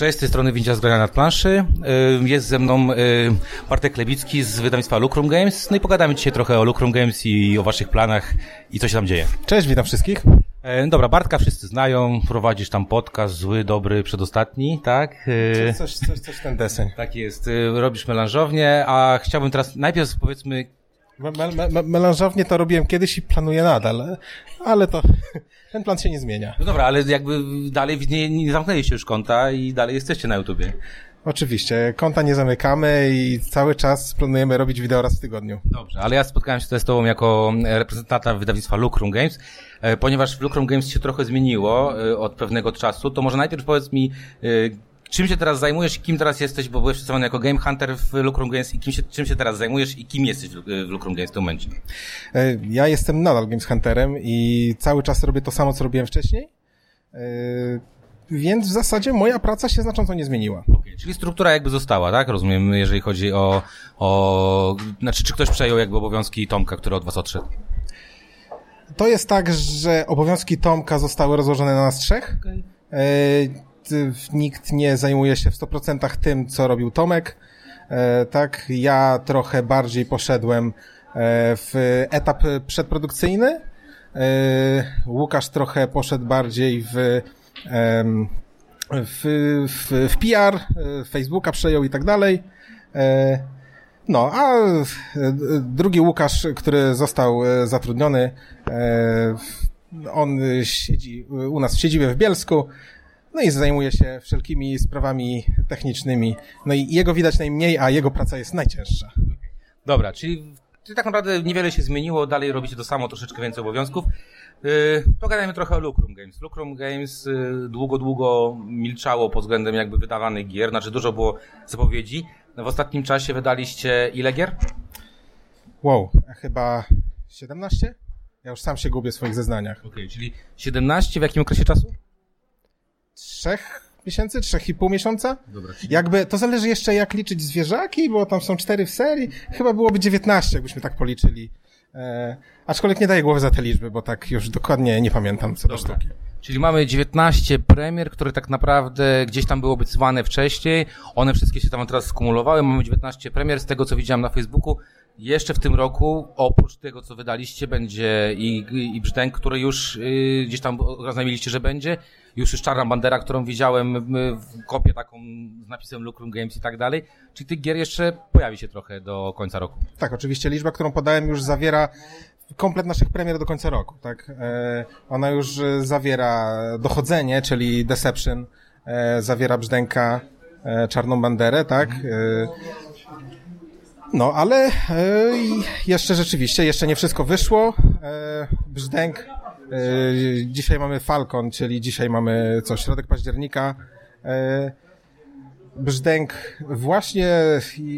Cześć, z tej strony Windzia z grania nad planszy. Y, jest ze mną y, Bartek Lewicki z wydawnictwa Lucrum Games. No i pogadamy dzisiaj trochę o Lucrum Games i o waszych planach i co się tam dzieje. Cześć, witam wszystkich. E, Dobra, Bartka wszyscy znają, prowadzisz tam podcast, zły, dobry, przedostatni, tak? Y, Coś, coś, coś ten deseń. Tak jest, robisz melanżownię, a chciałbym teraz najpierw powiedzmy, Me, me, me, melanżownie to robiłem kiedyś i planuję nadal, ale to ten plan się nie zmienia. no dobra, ale jakby dalej nie, nie zamknęliście już konta i dalej jesteście na YouTubie. Oczywiście, konta nie zamykamy i cały czas planujemy robić wideo raz w tygodniu. Dobrze, ale ja spotkałem się tutaj z Tobą jako e, reprezentanta wydawnictwa Lucrum Games, e, ponieważ w Lucrum Games się trochę zmieniło e, od pewnego czasu, to może najpierw powiedz mi, czym się teraz zajmujesz i kim teraz jesteś, bo byłeś przedstawiony jako Game Hunter w Lucrum Games i kim się, czym się teraz zajmujesz i kim jesteś w Lu- w Lucrum Games w tym momencie? E, Ja jestem nadal Games Hunterem i cały czas robię to samo, co robiłem wcześniej, E, więc w zasadzie moja praca się znacząco nie zmieniła. Okay, czyli struktura jakby została, tak? Rozumiem, jeżeli chodzi o, o, znaczy czy ktoś przejął jakby obowiązki Tomka, który od Was odszedł? To jest tak, że obowiązki Tomka zostały rozłożone na nas trzech. T- Nikt nie zajmuje się w 100% tym, co robił Tomek. E, Tak, ja trochę bardziej poszedłem e, w etap przedprodukcyjny. E, Łukasz trochę poszedł bardziej w, w, w, w PR, Facebooka przejął i tak dalej. No, a drugi Łukasz, który został zatrudniony, on siedzi u nas w siedzibie w Bielsku, no i zajmuje się wszelkimi sprawami technicznymi. No i jego widać najmniej, a jego praca jest najcięższa. Dobra, czyli czyli tak naprawdę niewiele się zmieniło, dalej robicie to samo, troszeczkę więcej obowiązków. Yy, pogadajmy trochę o Lucrum Games. Lucrum Games yy, długo, długo milczało pod względem jakby wydawanych gier, znaczy dużo było zapowiedzi. W ostatnim czasie wydaliście ile gier? Wow, chyba 17? Ja już sam się gubię w swoich zeznaniach. Okej, czyli 17 w jakim okresie czasu? Trzech miesięcy? Trzech i pół miesiąca? Dobra, Jakby, to zależy jeszcze jak liczyć zwierzaki, bo tam są cztery w serii. Chyba byłoby 19, jakbyśmy tak policzyli. E, aczkolwiek nie daję głowy za te liczby, bo tak już dokładnie nie pamiętam co do sztuki. Czyli mamy 19 premier, które tak naprawdę gdzieś tam były obiecywane wcześniej. One wszystkie się tam teraz skumulowały. Mamy 19 premier, z tego co widziałem na Facebooku. Jeszcze w tym roku, oprócz tego co wydaliście, będzie i, i, Brzdęk, który już y, gdzieś tam oznajmiliście, że będzie. Już jest Czarna Bandera, którą widziałem y, w kopię taką z napisem Lucrum Games i tak dalej. Czyli tych gier jeszcze pojawi się trochę do końca roku. Tak, oczywiście liczba, którą podałem już zawiera komplet naszych premier do końca roku, tak? E, ona już e, zawiera dochodzenie, czyli Deception, e, zawiera Brzdęka, e, Czarną Banderę, tak? No, ale e, jeszcze rzeczywiście, jeszcze nie wszystko wyszło. E, Brzdęk, e, dzisiaj mamy Falcon, czyli dzisiaj mamy co, środek października. E, Brzdęk właśnie,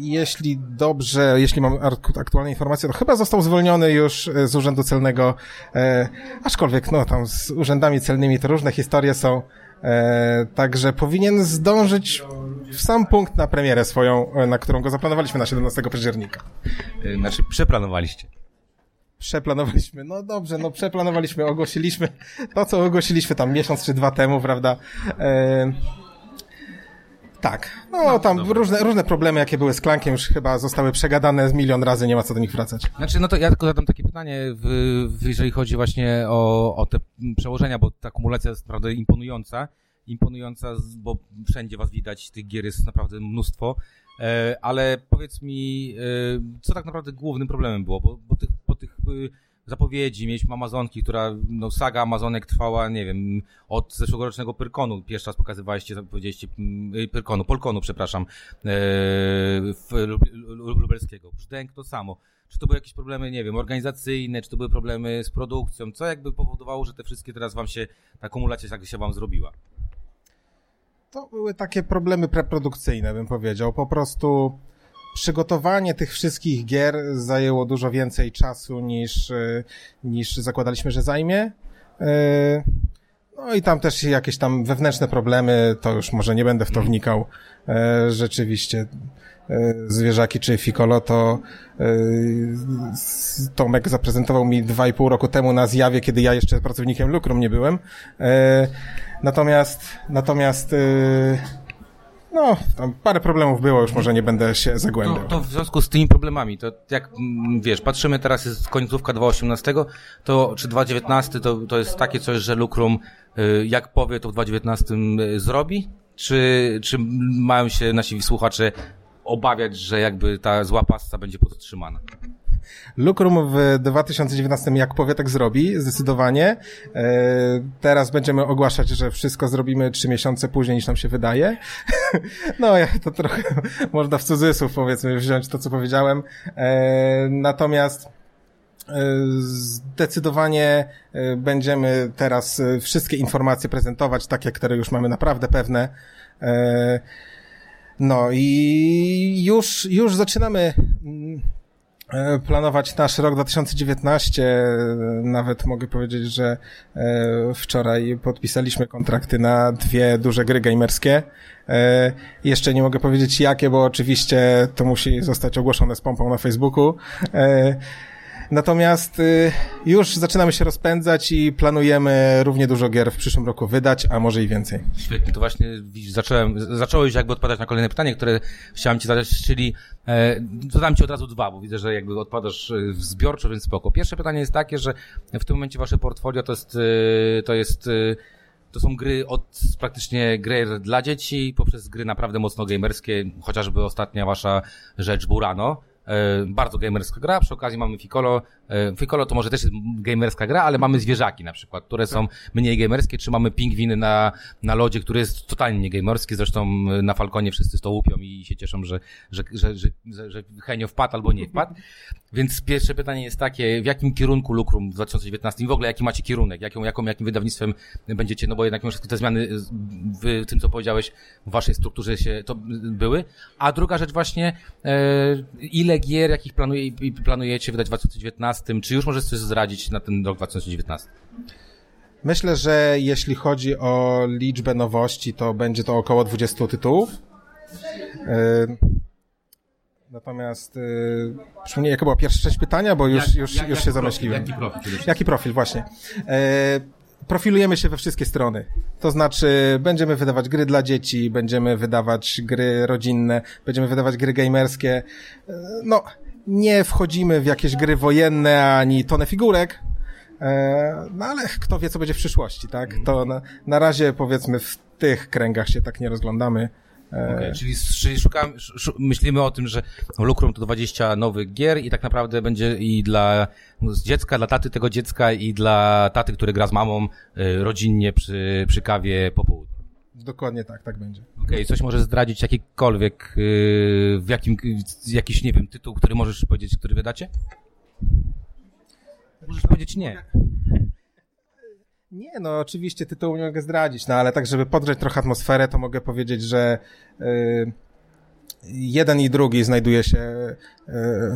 jeśli dobrze, jeśli mam ak- aktualne informacje, to chyba został zwolniony już z Urzędu Celnego, e, aczkolwiek no tam z urzędami celnymi to różne historie są, e, także powinien zdążyć w sam punkt na premierę swoją, e, na którą go zaplanowaliśmy na 17 października. Y, Znaczy, przeplanowaliście. Przeplanowaliśmy, no dobrze, no przeplanowaliśmy, ogłosiliśmy to, co ogłosiliśmy tam miesiąc czy dwa temu, prawda? E, tak, no, tam dobra. różne, różne problemy, jakie były z Klankiem, już chyba zostały przegadane z milion razy, nie ma co do nich wracać. Znaczy, no to ja tylko zadam takie pytanie, w, w, jeżeli chodzi właśnie o, o te przełożenia, bo ta kumulacja jest naprawdę imponująca. Imponująca, bo wszędzie was widać, tych gier jest naprawdę mnóstwo. E, ale powiedz mi, e, co tak naprawdę głównym problemem było? Bo, bo tych, po tych e, zapowiedzi mieliśmy Amazonki, która, no saga Amazonek trwała, nie wiem, od zeszłorocznego Pyrkonu. Pierwszy raz pokazywaliście, powiedzieliście, mm, e, Pyrkonu, Polkonu, przepraszam, e, Lubelskiego. Brzdęk to samo. Czy to były jakieś problemy, nie wiem, organizacyjne, czy to były problemy z produkcją? Co jakby powodowało, że te wszystkie teraz wam się, ta kumulacja tak się wam zrobiła? To były takie problemy preprodukcyjne, bym powiedział. Po prostu przygotowanie tych wszystkich gier zajęło dużo więcej czasu niż, e, niż zakładaliśmy, że zajmie. E, No i tam też jakieś tam wewnętrzne problemy, to już może nie będę w to wnikał. E, Rzeczywiście. E, Zwierzaki czy Fikolo to e, Tomek zaprezentował mi dwa i pół roku temu na zjawie, kiedy ja jeszcze pracownikiem Lukrum nie byłem. E, Natomiast, natomiast No, tam parę problemów było, już może nie będę się zagłębiał. To, to w związku z tymi problemami, to jak mm, wiesz, patrzymy teraz jest końcówka 2018, to czy 2019 to, to jest takie coś, że Lukrum y, jak powie to w 2019 y, zrobi? Czy, czy mają się nasi słuchacze obawiać, że jakby ta zła pasta będzie podtrzymana? Lukrum w 2019 jak powie, tak zrobi, zdecydowanie. E, teraz będziemy ogłaszać, że wszystko zrobimy trzy miesiące później niż nam się wydaje. no, to trochę można w cudzysłów powiedzmy wziąć to, co powiedziałem. E, natomiast e, Zdecydowanie będziemy teraz wszystkie informacje prezentować, takie, które już mamy naprawdę pewne. No i już, już zaczynamy mm, E, planować nasz rok 2019. Nawet mogę powiedzieć, że e, wczoraj podpisaliśmy kontrakty na dwie duże gry gamerskie. E, jeszcze nie mogę powiedzieć jakie, bo oczywiście to musi zostać ogłoszone z pompą na Facebooku. Natomiast y, już zaczynamy się rozpędzać i planujemy równie dużo gier w przyszłym roku wydać, a może i więcej. Świetnie, to właśnie zacząłem, zacząłeś jakby odpowiadać na kolejne pytanie, które chciałem ci zadać, czyli e, zadam ci od razu dwa, bo widzę, że jakby odpadasz e, zbiorczo, więc spoko. Pierwsze pytanie jest takie, że w tym momencie wasze portfolio to jest, e, to jest e, to są gry od praktycznie gry dla dzieci poprzez gry naprawdę mocno gamerskie, chociażby ostatnia wasza rzecz Burano. E, bardzo gamerska gra. Przy okazji mamy Ficolo. E, Ficolo to może też jest gamerska gra, ale mamy zwierzaki na przykład, które są mniej gamerskie, czy mamy pingwiny na, na lodzie, który jest totalnie nie gamerski. Zresztą e, na Falconie wszyscy to łupią i się cieszą, że, że, że, że, że, Henio wpadł albo nie wpadł. Więc pierwsze pytanie jest takie, w jakim kierunku Lukrum w 2019 i w ogóle jaki macie kierunek, jaką, jaką, jakim wydawnictwem będziecie, no bo jednak mimo wszystko te zmiany w tym, co powiedziałeś, w waszej strukturze się to były. A druga rzecz właśnie, e, ile gier, jakich planuje, planujecie wydać w 2019, czy już możesz coś zdradzić na ten rok 2019? Myślę, że jeśli chodzi o liczbę nowości, to będzie to około 20 tytułów. E, Natomiast yy, przypomnij, jaka była pierwsza część pytania, bo już, jak, już, jak, już się zamyśliłem. Jaki profil? Jaki profil, właśnie. E, profilujemy się we wszystkie strony. To znaczy, będziemy wydawać gry dla dzieci, będziemy wydawać gry rodzinne, będziemy wydawać gry gamerskie. E, no, nie wchodzimy w jakieś gry wojenne ani tonę figurek, e, no ale kto wie, co będzie w przyszłości, tak? To na, na razie, powiedzmy, w tych kręgach się tak nie rozglądamy. Okay, czyli, czyli szukamy, myślimy o tym, że Lukrum to 20 nowych gier i tak naprawdę będzie i dla dziecka, dla taty tego dziecka i dla taty, który gra z mamą y, rodzinnie przy, przy kawie po południu. Dokładnie tak, tak będzie. Okej, okay, coś może zdradzić jakikolwiek, yy, w jakim, jakiś, nie wiem, tytuł, który możesz powiedzieć, który wydacie? Możesz powiedzieć nie. Nie, no oczywiście tytułu nie mogę zdradzić, no ale tak, żeby podgrzeć trochę atmosferę, to mogę powiedzieć, że y, jeden i drugi znajduje się y,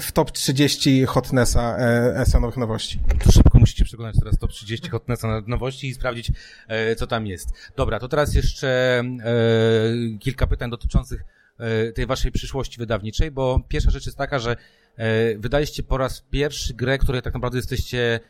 w top 30 Hotnessa y, ESA nowych nowości. To szybko musicie przekonać teraz top 30 Hotnessa nowości i sprawdzić, e, co tam jest. Dobra, to teraz jeszcze e, kilka pytań dotyczących tej waszej przyszłości wydawniczej, bo pierwsza rzecz jest taka, że wydaliście po raz pierwszy grę, której tak naprawdę jesteście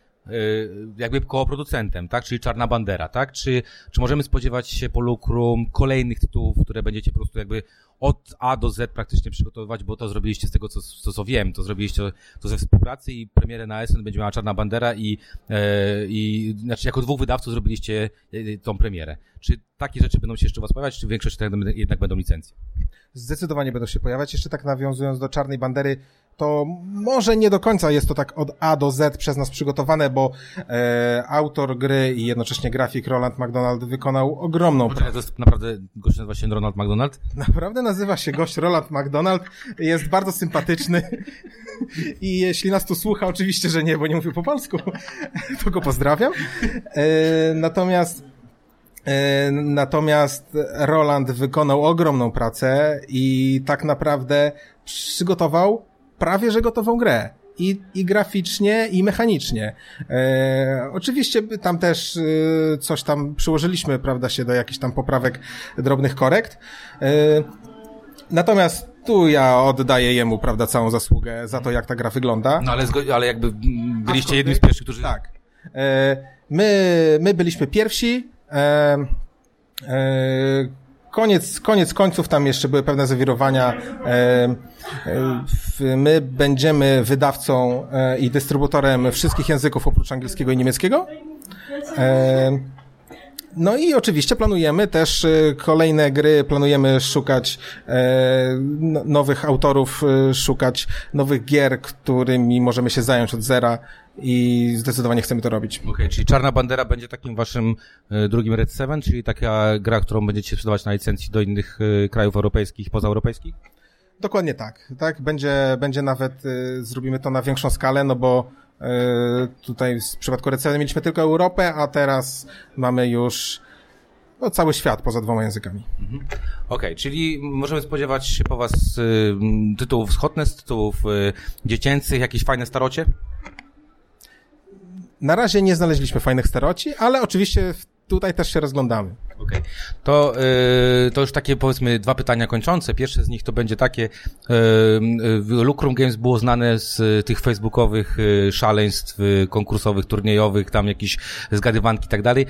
jakby koło producentem, tak? Czyli Czarna Bandera, tak? Czy, czy możemy spodziewać się po Lucrum kolejnych tytułów, które będziecie po prostu jakby od A do Z praktycznie przygotowywać, bo to zrobiliście z tego, co, co, co wiem, to zrobiliście to ze współpracy i premierę na Essen będzie miała Czarna Bandera i, e, i znaczy jako dwóch wydawców zrobiliście e, tą premierę. Czy takie rzeczy będą się jeszcze u Was pojawiać, czy większość jednak będą licencje? Zdecydowanie będą się pojawiać. Jeszcze tak nawiązując do Czarnej Bandery, to może nie do końca jest to tak od A do Z przez nas przygotowane, bo e, autor gry i jednocześnie grafik Roland McDonald wykonał ogromną pracę. To jest naprawdę gość nazywa się Ronald McDonald? Naprawdę nazywa się gość Roland McDonald. Jest bardzo sympatyczny. I jeśli nas tu słucha, oczywiście, że nie, bo nie mówił po polsku, to go pozdrawiam. E, natomiast Natomiast Roland wykonał ogromną pracę i tak naprawdę przygotował prawie że gotową grę. I, i graficznie, i mechanicznie. E, oczywiście tam też e, coś tam przyłożyliśmy, prawda, się do jakichś tam poprawek, drobnych korekt. E, natomiast tu ja oddaję jemu, prawda, całą zasługę za to, jak ta gra wygląda. No ale, ale jakby byliście jednym z pierwszych, którzy... Tak. E, my, my byliśmy pierwsi. E, e, koniec, koniec końców tam jeszcze były pewne zawirowania. E, e, my będziemy wydawcą e, i dystrybutorem wszystkich języków oprócz angielskiego i niemieckiego. No i oczywiście planujemy też e, kolejne gry, planujemy szukać e, no- nowych autorów, e, szukać nowych gier, którymi możemy się zająć od zera i zdecydowanie chcemy to robić. Okej, czyli Czarna Bandera będzie takim waszym e, drugim Red Seven, czyli taka gra, którą będziecie sprzedawać na licencji do innych e, krajów europejskich, pozaeuropejskich? Dokładnie tak. Tak, będzie, będzie nawet, y, zrobimy to na większą skalę, no bo y, tutaj w przypadku Receny mieliśmy tylko Europę, a teraz mamy już no, cały świat poza dwoma językami. Okej, czyli możemy spodziewać się po was y, tytułów Hotness, tytułów y, dziecięcych, jakieś fajne starocie? Na razie nie znaleźliśmy fajnych steroci, ale oczywiście tutaj też się rozglądamy. Okej. To, y, to już takie powiedzmy dwa pytania kończące. Pierwsze z nich to będzie takie, y, y, Lucrum Games było znane z tych facebookowych y, szaleństw y, konkursowych, turniejowych, tam jakieś zgadywanki i tak dalej.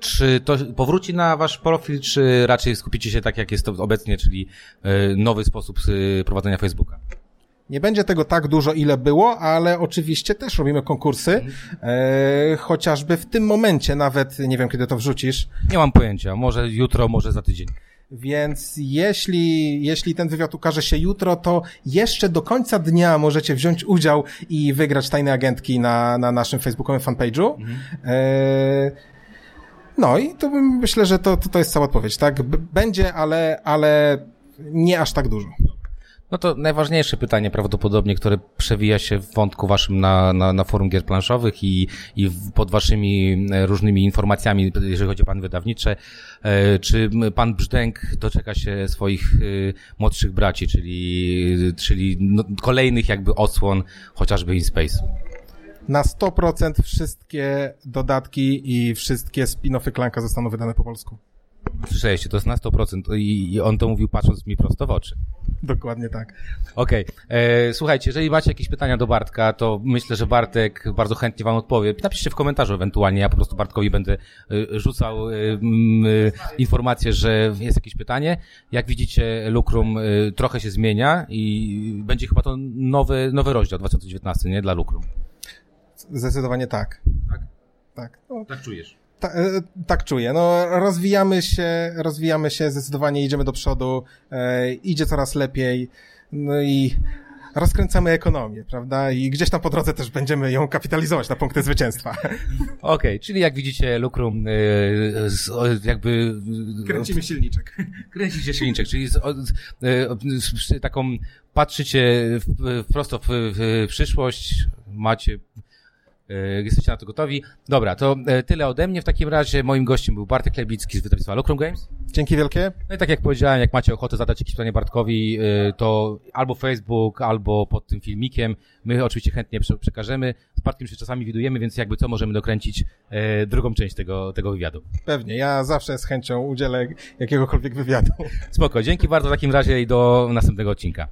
Czy to powróci na wasz profil, czy raczej skupicie się tak jak jest to obecnie, czyli nowy sposób prowadzenia Facebooka? Nie będzie tego tak dużo, ile było, ale oczywiście też robimy konkursy, e, chociażby w tym momencie, nawet nie wiem, kiedy to wrzucisz, Nie mam pojęcia, może jutro, może za tydzień. Więc jeśli, jeśli ten wywiad ukaże się jutro, to jeszcze do końca dnia możecie wziąć udział i wygrać tajne agentki na, na naszym facebookowym fanpage'u. E, no i to myślę, że to, to, to jest cała odpowiedź, tak? Będzie, ale, ale nie aż tak dużo. No to najważniejsze pytanie prawdopodobnie, które przewija się w wątku waszym na, na, na forum gier planszowych i, i pod waszymi e, różnymi informacjami, jeżeli chodzi o pan wydawnicze. E, Czy pan Brzdęk doczeka się swoich e, młodszych braci, czyli, czyli no, kolejnych jakby odsłon chociażby InSpace? Na 100% wszystkie dodatki i wszystkie spin-offy Klanka zostaną wydane po polsku. Słyszeliście, to jest na 100% i, i on to mówił patrząc mi prosto w oczy. Dokładnie tak. Okej. E, Słuchajcie, jeżeli macie jakieś pytania do Bartka, to myślę, że Bartek bardzo chętnie wam odpowie. Napiszcie w komentarzu ewentualnie, ja po prostu Bartkowi będę e, rzucał e, informację, że jest jakieś pytanie. Jak widzicie, Lukrum trochę się zmienia i będzie chyba to nowy, nowy rozdział 2019, nie? Dla Lukrum. Zdecydowanie tak. Tak? Tak. No, Tak czujesz. Ta, e, tak czuję. No, rozwijamy się, rozwijamy się, zdecydowanie idziemy do przodu, e, idzie coraz lepiej, no i rozkręcamy ekonomię, prawda? I gdzieś tam po drodze też będziemy ją kapitalizować na punkty zwycięstwa. Okej, czyli jak widzicie, Lukrum e, z, o, jakby... Kręcimy silniczek. Kręcicie silniczek, czyli z, o- z, e, z, z, taką patrzycie w, w, prosto w, w przyszłość, macie, e, jesteście na to gotowi. Dobra, to e, tyle ode mnie w takim razie. Moim gościem był Bartek Lebicki z wydawnictwa Locrum Games. Dzięki wielkie. No i tak jak powiedziałem, jak macie ochotę zadać jakieś pytanie Bartkowi, e, to albo Facebook, albo pod tym filmikiem. My oczywiście chętnie prze- przekażemy. Z Bartkiem się czasami widujemy, więc jakby co możemy dokręcić e, drugą część tego, tego wywiadu. Pewnie. Ja zawsze z chęcią udzielę jakiegokolwiek wywiadu. Spoko, dzięki bardzo w takim razie i do następnego odcinka.